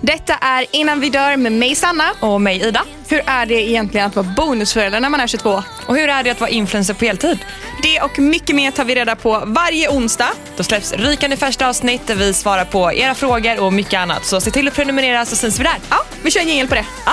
Detta är Innan vi dör med mig Sanna. Och mig Ida. Hur är det egentligen att vara bonusförälder när man är 22? Och hur är det att vara influencer på heltid? Det och mycket mer tar vi reda på varje onsdag. Då släpps rykande färska avsnitt där vi svarar på era frågor och mycket annat. Så se till att prenumerera så syns vi där. Ja, vi kör en jingel på det. Ja,